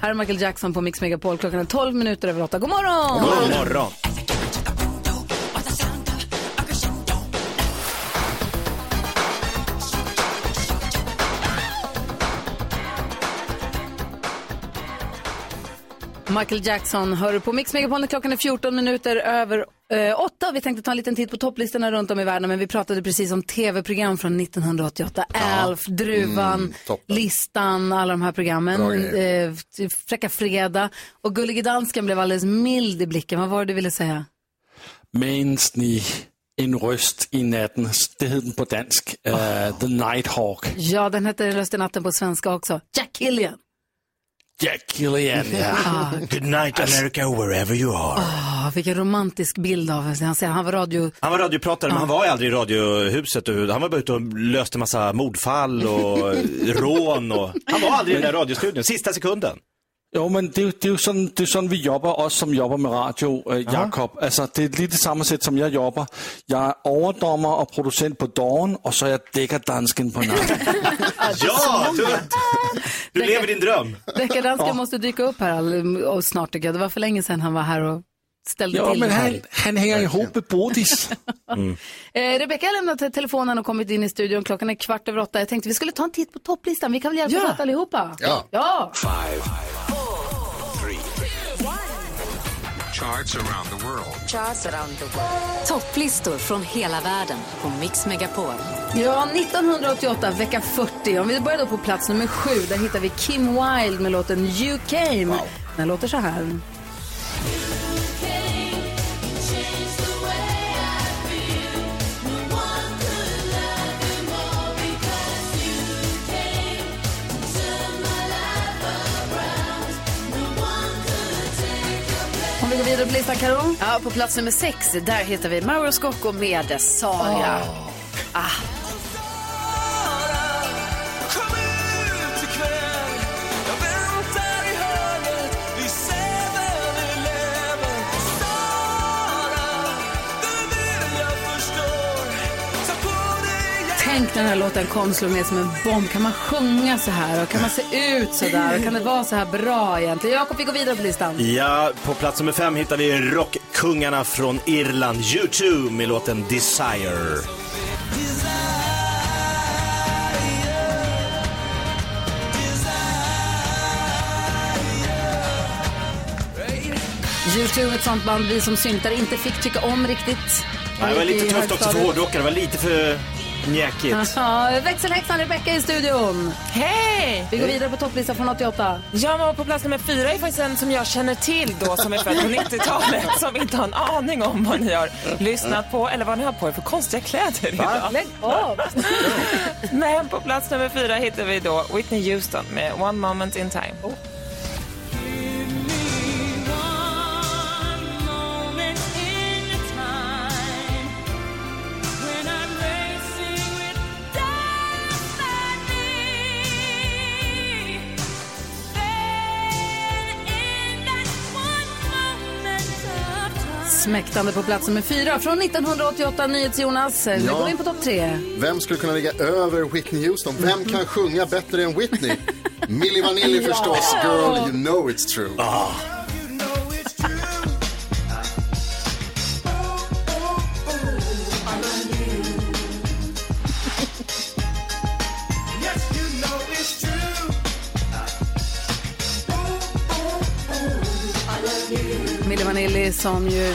Här är Michael Jackson på Mix Megapol. Klockan är 12 minuter över 8. God morgon! God morgon. Michael Jackson hör du på Mix Megapol när klockan är 14 minuter över eh, 8. Vi tänkte ta en liten titt på topplistorna runt om i världen men vi pratade precis om tv-program från 1988. Alf, Druvan, Mm. Listan, alla de här programmen. Eh, Fräcka Fredag. Och Gullige Dansken blev alldeles mild i blicken. Vad var det du ville säga? Minns ni en röst i natten? Det heter den på dansk. Uh, The Nighthawk. Ja, den hette Röst i natten på svenska också. Jack Killian. Jack Gillian, ja. Good night America wherever you are. Ah, vilken romantisk bild av han säger Han var radio... Han var radiopratare men han var aldrig i radiohuset. och Han var bara ute och löste massa mordfall och rån och han var aldrig i den där radiostudion, sista sekunden. Jo, men det, är ju- det är ju sådan, det är sådan vi jobbar, oss som jobbar med radio, äh, Jakob. Alltså, det är lite samma sätt som jag jobbar. Jag är överdomare och producent på dagen och så är jag deckardansken på natten. Ja, du, du lever din dröm. Deckardansken Ja. måste dyka upp här all, och snart tycker jag. Det var för länge sedan han var här och ställde Ja, till men han, han hänger ihop med Bodis. Eh, Rebecka har lämnat telefonen och kommit in i studion. Klockan är kvart över åtta. Jag tänkte vi skulle ta en titt på topplistan. Vi kan väl hjälpas Ja. åt allihopa? Ja. ja. Charts around the world. Topplistor från hela världen på Mix Megapol. Ja, 1988, vecka 40. Om vi börjar då på plats nummer sju, där hittar vi Kim Wilde med låten You Came. Den låter så här. Om vi går vidare på listan, Karo. Ja, på plats nummer sex, där hittar vi Mauro Scocco med Saria. Ah. Tänk när den här låten kom slå med som en bomb. Kan man sjunga så här och kan man se ut så där och kan det vara så här bra egentligen? Jakob, vi går vidare på listan. Ja, på plats nummer fem hittar vi rockkungarna från Irland, U2 med låten Desire. U2 ett sånt band vi som syntare inte fick tycka om riktigt. Ja, det var lite tufft också för hårdrockare, det var lite för mjäkigt. Ja, växelhäxan Rebecca i studion. Hej! Vi går vidare på topplistan från 88. Jag var på plats nummer fyra är faktiskt en som jag känner till då som är född på 90-talet som inte har en aning om vad ni har lyssnat på eller vad ni har på er för konstiga kläder idag. Lägg av! Men på plats nummer fyra hittar vi då Whitney Houston med One Moment In Time. Smäktande på plats nummer fyra från 1988, NyhetsJonas. Nu Ja. går vi in på topp tre. Vem skulle kunna ligga över Whitney Houston? Vem kan sjunga bättre än Whitney? Milli Vanilli Ja. förstås, Girl You Know It's True. Milli Vanilli som ju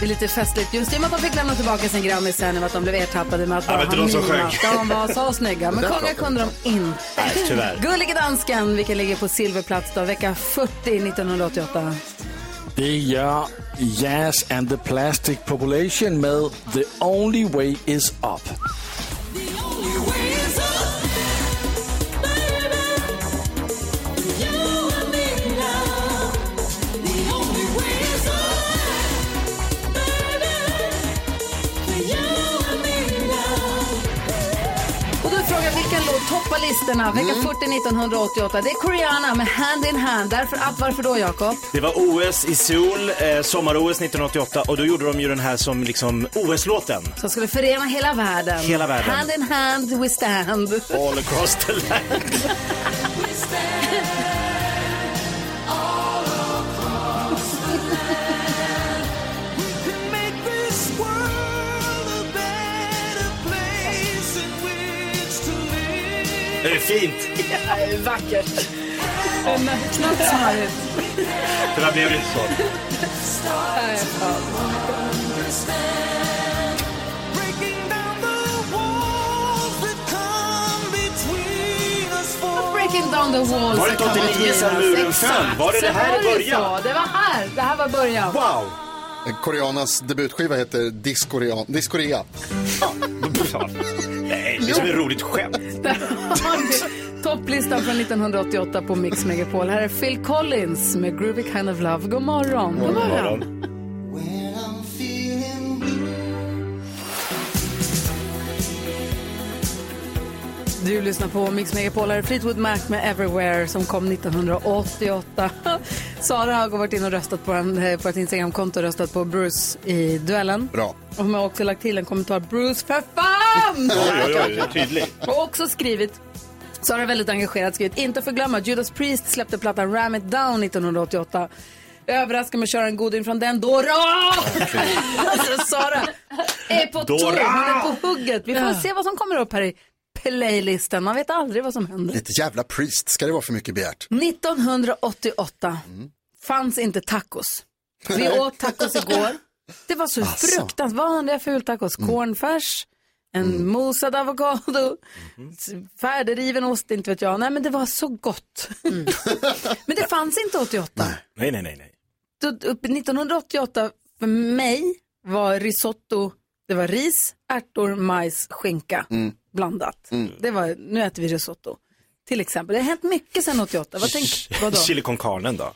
Det är lite festligt just i och med att de fick lämna tillbaka sin grammis sen och att de blev ertappade med att Ja, bara de som. De var så snygga. Men pratar kunde de inte. Nej, tyvärr. Gullige dansken, vilken ligger på silverplats då, vecka 40 1988. Det gör Jazz and the Plastic Population med The Only Way Is Up. Toppar listorna vecka 40 1988? Det är Koreana med Hand in Hand. Därför att, varför då Jakob? Det var OS i Seoul, eh, sommar-OS 1988 och då gjorde de ju den här som liksom OS-låten. Som skulle förena hela världen. Hela världen. Hand in hand we stand. All across the land. fint. Det är vackert. Det är knappt smarrigt. Det där blev inte så. Breaking down the walls. Var det inte 89 sen muren föll? Var det det här i början? Det var här. Det här var början. Wow! Koreanas debutskiva heter Discorea. Discorea. Det är som ett roligt skämt. Topplistan från 1988 på Mix Megapol. Här är Phil Collins med Groovy Kind of Love. God morgon. God morgon. Du lyssnar på Mix Megapol. Här är Fleetwood Mac med Everywhere som kom 1988. Sara har varit in och röstat på, en, eh, på ett Instagramkonto och röstat på Bruce i duellen. Bra. Och hon har också lagt till en kommentar. Bruce, för fan! Oj, oj, oj, tydlig. Och också skrivit, Sara är väldigt engagerad, skrivit inte förglömma, Judas Priest släppte plattan Ram It Down 1988. Överraskar med att köra en goding från den. Dora! alltså Sara är på Dora! tour, hon är på hugget. Vi får Ja. se vad som kommer upp här i playlisten. Man vet aldrig vad som händer. Lite jävla priest, ska det vara för mycket begärt? 1988 fanns inte tacos. Vi åt tacos igår. Det var så Asså. fruktansvärt vanliga fultacos. Cornfärs, en mosad avokado, s- färdigriven ost, inte vet jag. Nej, men det var så gott. men det fanns inte 88. Nej, nej, nej, nej. Då- upp- 1988 för mig var risotto, det var ris, ärtor, majs, skinka blandat. Det var, nu äter vi risotto. Till exempel. Det har hänt mycket sedan 88. Vad tänk, vadå? Chili con carne då?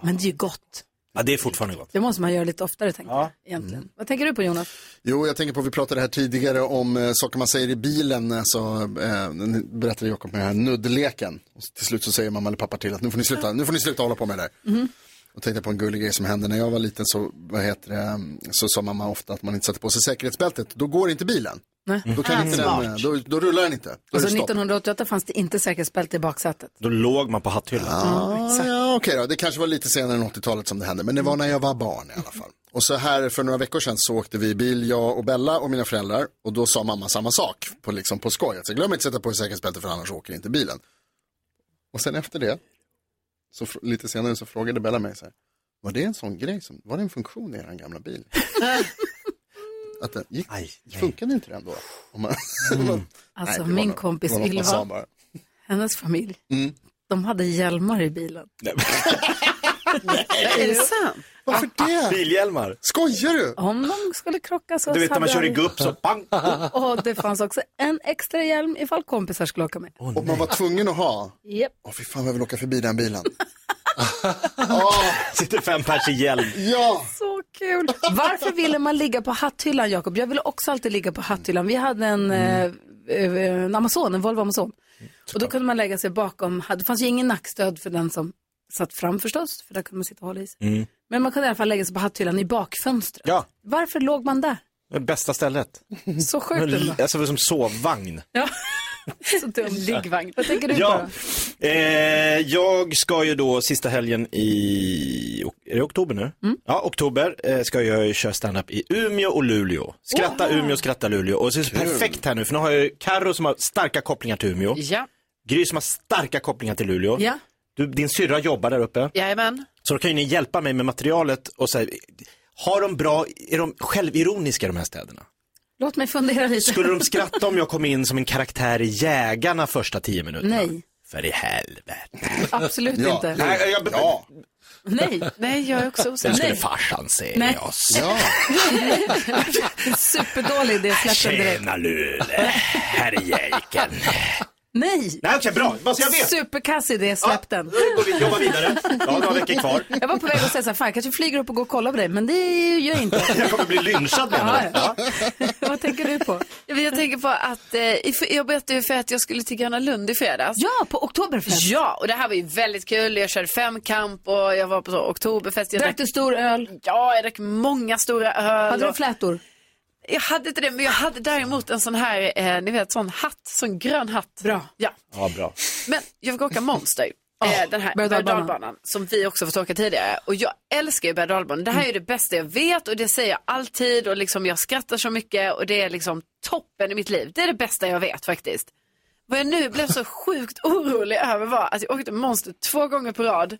Men det är ju gott. Ja, det är fortfarande gott. Det måste man göra lite oftare tänker jag. Egentligen. Vad tänker du på Jonas? Jo, jag tänker på, vi pratade här tidigare om eh, saker man säger i bilen. Alltså, eh, nu berättade Jakob med den här nuddleken. Och till slut så säger mamma eller pappa till att nu får ni sluta, nu får ni sluta hålla på med det där. Mhm. Och tänkte på en gullig grej som hände när jag var liten så, vad heter det, så sa mamma ofta att man inte sätter på sig säkerhetsbältet. Då går inte bilen. Nej. Då, kan Ah, inte den, då, då rullar den inte. Då Alltså det stopp. 1988 fanns det inte säkerhetsbälte i baksätet. Då låg man på hatthyllan. Ja, ja okej då. Det kanske var lite senare än 80-talet som det hände. Men det var när jag var barn i alla fall. Och så här för några veckor sedan så åkte vi i bil, jag och Bella och mina föräldrar. Och då sa mamma samma sak på, liksom, på skoj. Alltså, glöm inte att sätta på er säkerhetsbälte för annars åker inte bilen. Och sen efter det, så lite senare så frågade Bella mig så här. Var det en sån grej, som, var det en funktion i er gamla bil? att den gick, funkade inte den då? Om man, Alltså Nej, min nog- kompis sa Ylva, hennes familj, Mm. de hade hjälmar i bilen. Är det sant? Varför det? Bilhjälmar. Skojar du? Om de skulle krocka så Du vet när man kör i gupp så pang. Och det fanns också en extra hjälm ifall kompisar skulle åka med. och man var tvungen att ha. Japp. Åh fy fan vad jag vill åka förbi den bilen. Sitter fem pers i hjälm. Ja! Så kul. Varför ville man ligga på hatthyllan, Jakob? Jag ville också alltid ligga på hatthyllan. Vi hade en, eh, eh, en Amazon, en Volvo Amazon. Och då kunde man lägga sig bakom, det fanns ju ingen nackstöd för den som satt fram förstås, för där kunde man sitta och hålla i sig. Mm. Men man kunde i alla fall lägga sig på hatthyllan i bakfönstret. Ja, Varför låg man där? det bästa stället. Så sjukt ändå. Alltså som sovvagn. Ja. Så dum. Liggvagn. Vad tänker du på Ja, då? eh, jag ska ju då sista helgen i, är det oktober nu? Mm. Ja, oktober eh, ska jag ju köra standup i Umeå och Luleå. Skratta Oha. Umeå, skratta Luleå. Och så är det så perfekt här nu, för nu har jag ju Karo som har starka kopplingar till Umeå. Ja. Gry som har starka kopplingar till Luleå. Ja. Du, din syrra jobbar där uppe. Jajamän. Så då kan ju ni hjälpa mig med materialet och säga, Har de bra, är de självironiska de här städerna? Låt mig fundera lite. Skulle de skratta om jag kom in som en karaktär i Jägarna första tio minuterna? Nej, För i helvete. absolut Ja. inte. Nej, jag, ja. Nej. Nej, jag är också osäker. skulle farsan se Nej. oss. Superdålig idé, släpp den direkt. Tjena Luleå, här är. Nej! Nej okej, bra. Bara så jag vet. Superkass idé, släpp den. Då går vi jobba vidare. Ja, några veckor kvar. Jag var på väg att säga så här, fan jag kanske flyger upp och går och kollar på dig, men det gör jag inte. Jag kommer bli lynchad menar du? Ja, Vad tänker du på? Jag, tänker på att eh, jag berättade ju för att jag skulle till Gröna Lund i fredags. Ja, på Oktoberfest. Ja, och det här var ju väldigt kul. Jag körde femkamp och jag var på så Oktoberfest. Jag Drack du stor öl? Ja, jag drack många stora öl. Hade du och- flätor? Jag hade inte det, men jag hade däremot en sån här, eh, ni vet, sån hatt, sån grön hatt. Bra. Ja. Ja, bra. Men jag fick åka Monster. eh, den här berg- som vi också fått åka tidigare. Och jag älskar ju berg. Det här är ju det bästa jag vet och det säger jag alltid och liksom jag skrattar så mycket och det är liksom toppen i mitt liv. Det är det bästa jag vet faktiskt. Vad jag nu blev så sjukt orolig över var att jag åkte Monster två gånger på rad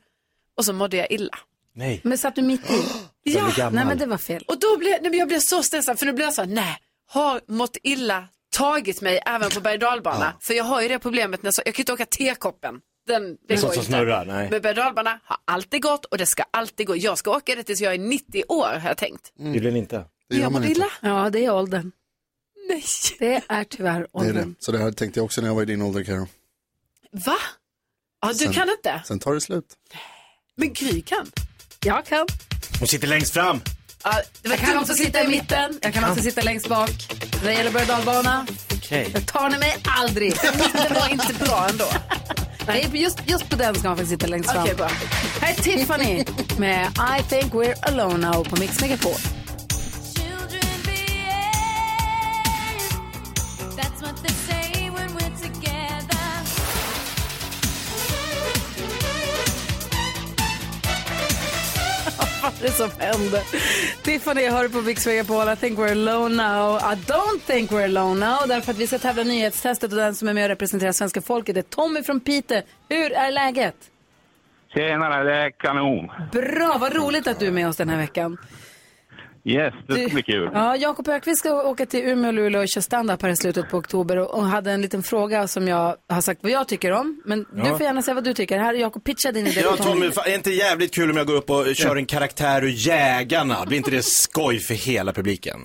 och så mådde jag illa. Nej. Men satt du mitt i? Ja, Nej men det var fel. och då blev, nej, men jag blev så stressad för nu blev jag så här, nej, har mått illa tagit mig även på berg dalbana? För jag har ju det problemet när jag, så, jag kan inte åka tekoppen. Den, det går inte. snurrar, nej. Men berg har alltid gått och det ska alltid gå. Jag ska åka det tills jag är 90 år har jag tänkt. Tydligen inte. Det gör jag man inte. illa. Ja, det är åldern. Nej. Det är tyvärr Det är det. åldern. Så det här tänkte jag också när jag var i din ålder, Karo. Va? Ja, du Sen- kan inte? Sen tar det slut. Men Gry kan. Jag kan. Hon sitter längst fram. Ja, det var Jag kan också sitta i mitten. Jag kan också sitta längst bak. När det gäller berg dalbana, Okej. jag tar ni mig aldrig. Det var inte bra ändå. Nej, just, just på den ska man faktiskt sitta längst fram. Okej, bra. Här är Tiffany med I think we're alone now på Mix Megapol. Vad det som händer? Tiffany hör på Mix Megapol. I think we're alone now. I don't think we're alone now. Därför att vi ska tävla nyhetstestet och den som är med och representerar svenska folket är Tommy från Piteå. Hur är läget? Tjenare, det är kanon. Bra, vad roligt att du är med oss den här veckan. Yes, det ska Du- bli kul. Ja, Jakob Ökvist ska åka till Umeå och Luleå och köra stand-up här i slutet på oktober och, och hade en liten fråga som jag har sagt vad jag tycker om. Men du Ja. får gärna säga vad du tycker. Här är Jakob, pitcha din idé. Ja Tommy, är det inte jävligt kul om jag går upp och kör en karaktär ur Jägarna? Blir inte det skoj för hela publiken?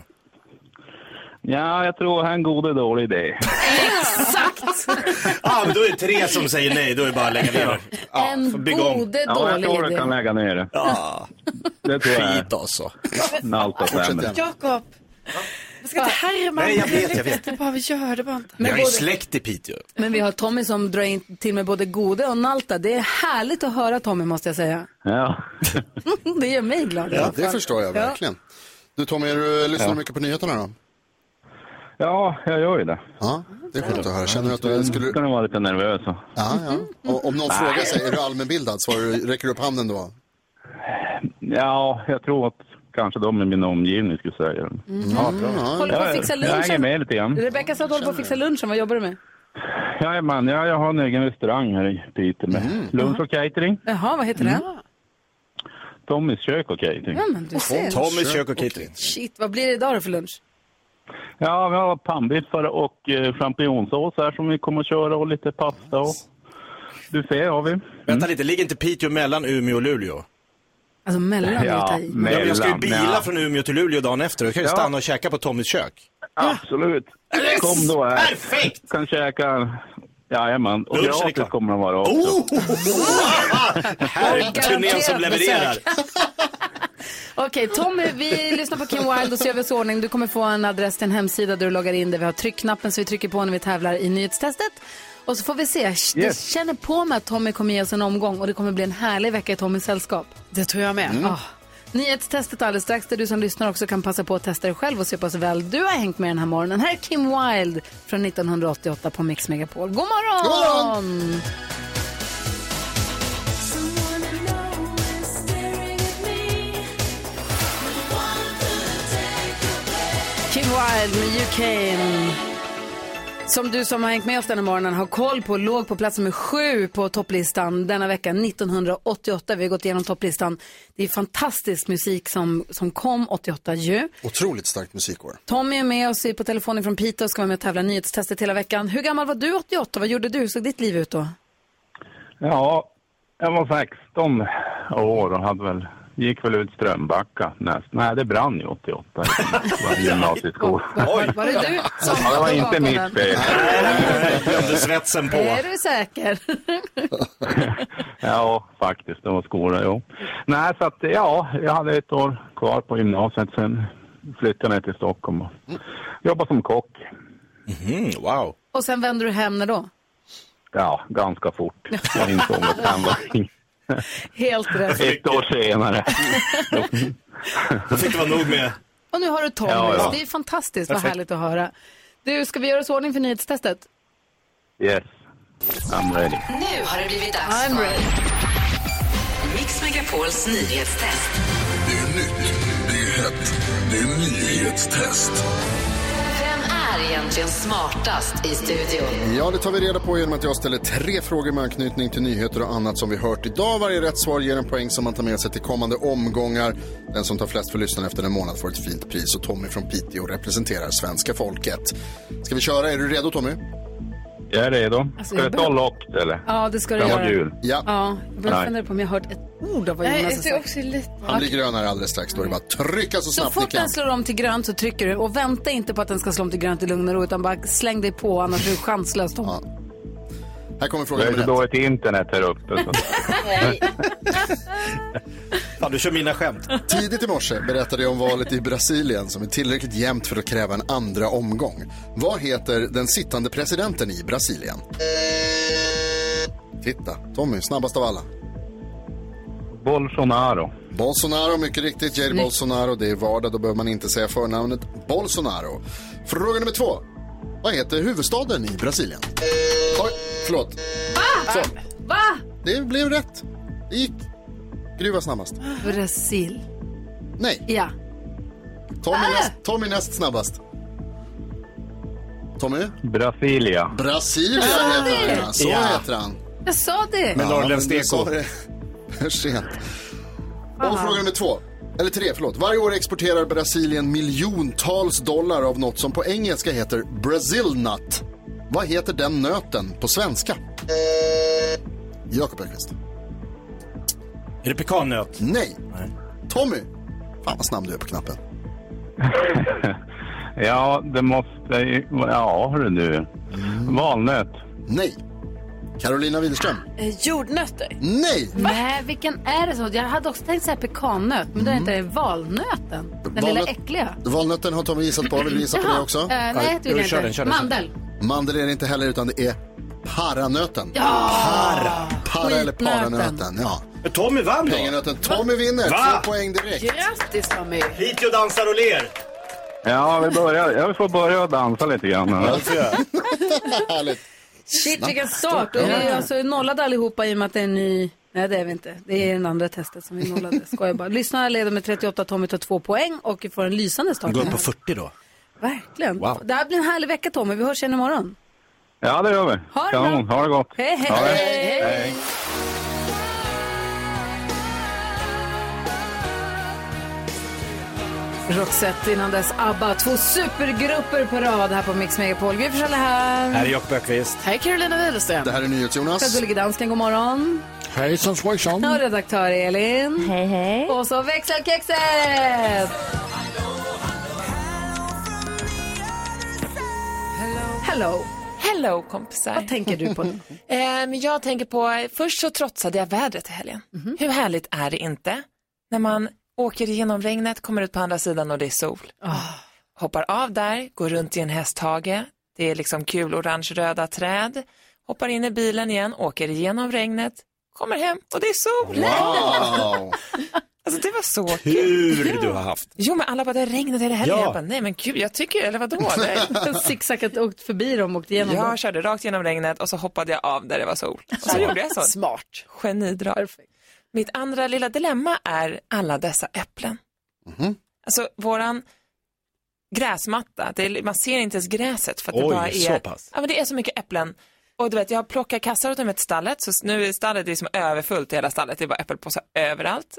Ja, jag tror han gode dålig idé. Exakt! Ja, men då är det tre som säger nej, då är det bara att lägga ner. Ja, en gode Ja, jag dålig tror du idé. kan lägga ner det. Ja, Det tror jag. skit alltså. Gärna. Jakob, jag ska inte härma. Nej, jag vet, jag vet. Det bara, gör det bara inte. Jag ju släkt i Piteå. Men vi har Tommy som drar in till med både gode och Nalta. Det är härligt att höra Tommy måste jag säga. Ja. Det gör mig glad. i alla Ja, det fall. förstår jag Ja. verkligen. Du Tommy, är du, lyssnar du mycket på nyheterna då? Ja, jag gör ju det. Ja, det är skönt att höra. Känner du att du skulle... Ska vara lite nervös. och- Ja, ja. Och, om någon frågar sig, är du allmänbildad? Svarar du, räcker du upp handen då? Ja, jag tror att kanske de i min omgivning skulle säga det. Ja, bra. Håller på att fixa jag hänger lunchen. med lite grann. Rebecka sa att du håller på att fixa lunchen. Vad jobbar du med? Jajamän, ja, jag har en egen restaurang här i Piteå med lunch och catering. Jaha, vad heter det? Tommys kök och catering. Ja, men du ser. Tommys kök och catering. Shit, vad blir det idag då för lunch? Ja, vi har pannbiffar och eh, champinjonsås här som vi kommer att köra och lite pasta och buffé har vi. Vänta lite, ligger inte Piteå mellan Umeå och Luleå? Alltså mellan Ja, Ja, men jag ska ju Mellan, bila ja. från Umeå till Luleå dagen efter. Då kan jag Ja. stanna och käka på Tommys kök. Absolut. Kom då här. Perfekt! Kan käka, jajamän. Och gratis kommer de vara också. Oh! Här är turnén som levererar. Okej, Tommy, vi lyssnar på Kim Wilde och så gör vi oss ordning. Du kommer få en adress till en hemsida där du loggar in där vi har tryckknappen så vi trycker på när vi tävlar i nyhetstestet. Och så får vi se. Det Yes. känner på mig att Tommy kommer ge oss en omgång och det kommer bli en härlig vecka i Tommys sällskap. Det tror jag med. Ah. Nyhetstestet alldeles strax där du som lyssnar också kan passa på att testa dig själv och se på så väl du har hängt med den här morgonen. Här är Kim Wilde från 1988 på Mix Megapol. God morgon! God morgon! Kim Wilde med You Came. Som du som har hängt med oss den här morgonen har koll på, låg på plats nummer sju på topplistan denna vecka, 1988. Vi har gått igenom topplistan. Det är fantastisk musik som, som kom 88 ju. Otroligt starkt musikår. Tommy är med oss på telefonen från Piteå och ska vara med och tävla nyhetstestet hela veckan. Hur gammal var du 88? Vad gjorde du? Hur såg ditt liv ut då? Ja, jag var 16 år och hade väl, gick väl ut Strömbacka näst. Nej, det brann ju 88. Det var en gymnasieskola. Var, var det du som Ja, det var inte mitt fel. Glömde svetsen på. Är du säker? Ja, faktiskt. Det var skola, jo. Nej, så att ja, jag hade ett år kvar på gymnasiet. Sen flyttade jag ner till Stockholm och jobbade som kock. wow. Och sen vände du hem när då? Ja, ganska fort. Jag insåg att han var Helt rätt. ett år senare. Då fick det vara nog med... Och nu har du Tommy. Ja, ja. Det är fantastiskt, vad Perfekt. härligt att höra. Du, ska vi göra oss ordning för nyhetstestet? Yes, I'm ready. Nu har det blivit dags I'm för ready. Mix Megapols nyhetstest. Det är nytt, det är hett, det är nyhetstest. Är egentligen smartast i studion? Ja, det tar vi reda på genom att jag ställer tre frågor med anknytning till nyheter och annat som vi hört idag. Varje rätt svar ger en poäng som man tar med sig till kommande omgångar. Den som tar flest för lyssnaren efter en månad får ett fint pris och Tommy från Piteå representerar svenska folket. Ska vi köra? Är du redo Tommy? Jag är redo. Alltså, Ska jag det ta lockt eller? Ja, det ska du Framåt göra. jul. Ja. Ja, jag börjar Nej. fundera på om jag har hört ett ord av vad Jonas har jag ser sagt. också lite... Han blir grönare alldeles strax. Då är det bara trycka så Så snabbt ni fort den slår om till grönt så trycker du och vänta inte på att den ska slå om till grönt i lugn och ro utan bara släng dig på annars är du chanslös Tom. Här kommer Det fråga är nummer så ett. dåligt internet här uppe. Fan, du kör mina skämt. Tidigt i morse berättade jag om valet i Brasilien som är tillräckligt jämnt för att kräva en andra omgång. Vad heter den sittande presidenten i Brasilien? Titta, Tommy, snabbast av alla. Bolsonaro. Bolsonaro, mycket riktigt. Jair Bolsonaro. Det är vardag, då behöver man inte säga förnamnet Bolsonaro. Fråga nummer två. Vad heter huvudstaden i Brasilien? Oj, förlåt. Så, Va? det blev rätt. Det gick. Gry var snabbast. Brasil. Nej, Ja. Tommy, näst, Tommy näst snabbast. Tommy? Brasilia. Brasilia heter han, ja. Så Ja. heter han. Jag sa det. Med norrländskt men du eko. för sent. Och fråga nummer två. Eller tre, förlåt. Varje år exporterar Brasilien miljontals dollar av något som på engelska heter Brazil nut. Vad heter den nöten på svenska? Jakob Öqvist. Är det pekannöt? Nej. Tommy. Fan vad snabb du är på knappen. Ja, det måste ju... Ja, hörru du. Valnöt. Nej. Carolina Widerström. Eh, jordnötter. Nej. Nej, vilken är det så? Jag hade också tänkt säga pekannöt, men då är inte det valnöten. Den lilla Valnöt- äckliga. Valnöten har Tommy gissat på. Vill du gissa på det också? Eh, nej, det vill jag kör inte. den, kör den, kör den. Mandel. Mandel är det inte heller utan det är paranöten. Ja! Para. Para eller paranöten, ja. Men Tommy vann då. Penganöten. Tommy vinner. Va? Två poäng direkt. Grattis Tommy. Piteå dansar och ler. Ja, vi börjar. Jag får börja dansa lite grann. Härligt. Shit, vilken start. Och vi är alltså nollade allihopa i och med att det är en ny... Nej, det är vi inte. Det är den andra testet som vi nollade. Skojar bara. Lyssnarna leder med 38, Tommy tar två poäng och får en lysande start. Gå upp på 40 då. Verkligen. Wow. Det här blir en härlig vecka, Tommy. Vi hörs igen imorgon. Ja, det gör vi. Ha det bra. Ha det gott. Hej, hej. Hej. hej. Roxette innan dess ABBA. Två supergrupper på rad här på Mix Megapol. Vi är här. Här är Jakob Öqvist. Hej Carolina Widerström. Det här är NyhetsJonas. Gullige dansken, god morgon. Hejsan svejsan. Och redaktör Elin. Hej, hej. Och så växelkexet! Hello. Hello kompisar. Vad tänker du på nu? Ehm, jag tänker på, först så trotsade jag vädret i helgen. Mhm. Hur härligt är det inte? När man åker igenom regnet, kommer ut på andra sidan och det är sol. Ah. Hoppar av där, går runt i en hästhage. Det är liksom kul orange-röda träd. Hoppar in i bilen igen, åker igenom regnet, kommer hem och det är sol. Wow. Alltså det var så kul. Tur du har haft. Jo men alla bara, det regnade hela helgen. Ja. Jag bara, nej men gud, jag tycker, eller vadå? Zigzagat åkt förbi dem och åkt igenom dem. Jag körde rakt genom regnet och så hoppade jag av där det var sol. Och så gjorde jag så. Smart. Genidrag. Mitt andra lilla dilemma är alla dessa äpplen. Mhm. Alltså våran gräsmatta. Det är, man ser inte ens gräset för att det Oj, bara är, så pass. Ja, men det är så mycket äpplen. Och du vet, jag plockar kassar åt dem ett stallet, så nu är stallet liksom överfullt i hela stallet. Det är bara äppelpåsar överallt.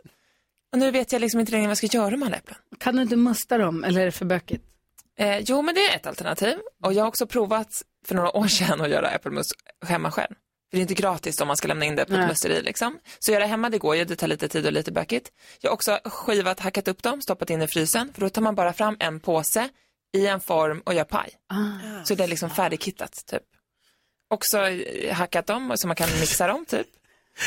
Och nu vet jag liksom inte längre vad jag ska göra med alla äpplen. Kan du inte musta dem eller är det för bökigt? Eh, jo, men det är ett alternativ. Och jag har också provat för några år sedan att göra äppelmust hemma själv. För det är inte gratis om man ska lämna in det på ett Nej. musteri liksom. Så göra hemma, det går ju, det tar lite tid och lite bökigt. Jag har också skivat, hackat upp dem, stoppat in i frysen. För då tar man bara fram en påse i en form och gör paj. Ah. Så det är liksom färdigkittat typ. Också eh, hackat dem så man kan mixa dem typ.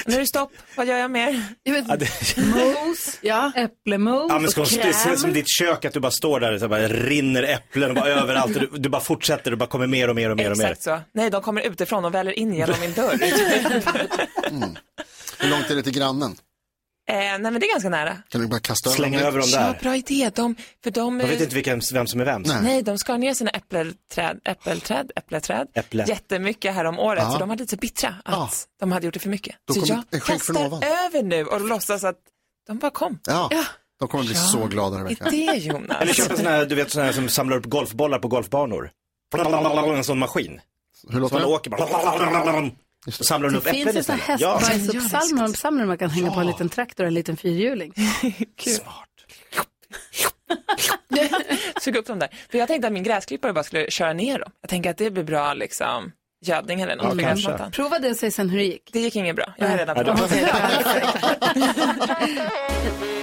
Nu är det stopp, vad gör jag mer? Jag vet, Ja, det- Mos, ja. äpplemos Ja men ska och hon- det ser kräm. som ditt kök att du bara står där och så bara rinner äpplen och bara överallt och du, du bara fortsätter och bara kommer mer och mer och mer och mer. Exakt så. Nej, de kommer utifrån och väller in genom min dörr. Hur långt är det till grannen? Eh, nej men det är ganska nära. Kan du bara kasta Slänga över dem Ja, där. bra idé. De, för de, Man vet inte vilken, vem som är vems. Nej. Nej, de skar ner sina äppelträd, äppelträd, äppelträd Äpple. jättemycket här om året. Ja. Så de var lite så bittra att Ja. de hade gjort det för mycket. Då så kom jag kastar över nu och låtsas att de bara kom. Ja, de kommer bli så glada den här veckan. Idé Jonas. Eller köpa sådana här, du vet sådana här som samlar upp golfbollar på golfbanor. En sån maskin. Hur Så låter man det? åker bara. Samlar de upp Det finns äpplen ju såna istället. Ja. hästbajsuppsamlare man kan hänga på en liten traktor och en liten fyrhjuling. Suga upp dem där. För jag tänkte att min gräsklippare bara skulle köra ner dem. Jag tänker att det blir bra liksom gödning eller något. Ja, för kanske. gräsmattan. Prova det och säg sen hur det gick. Det gick inget bra. Jag är redan Ja, på det-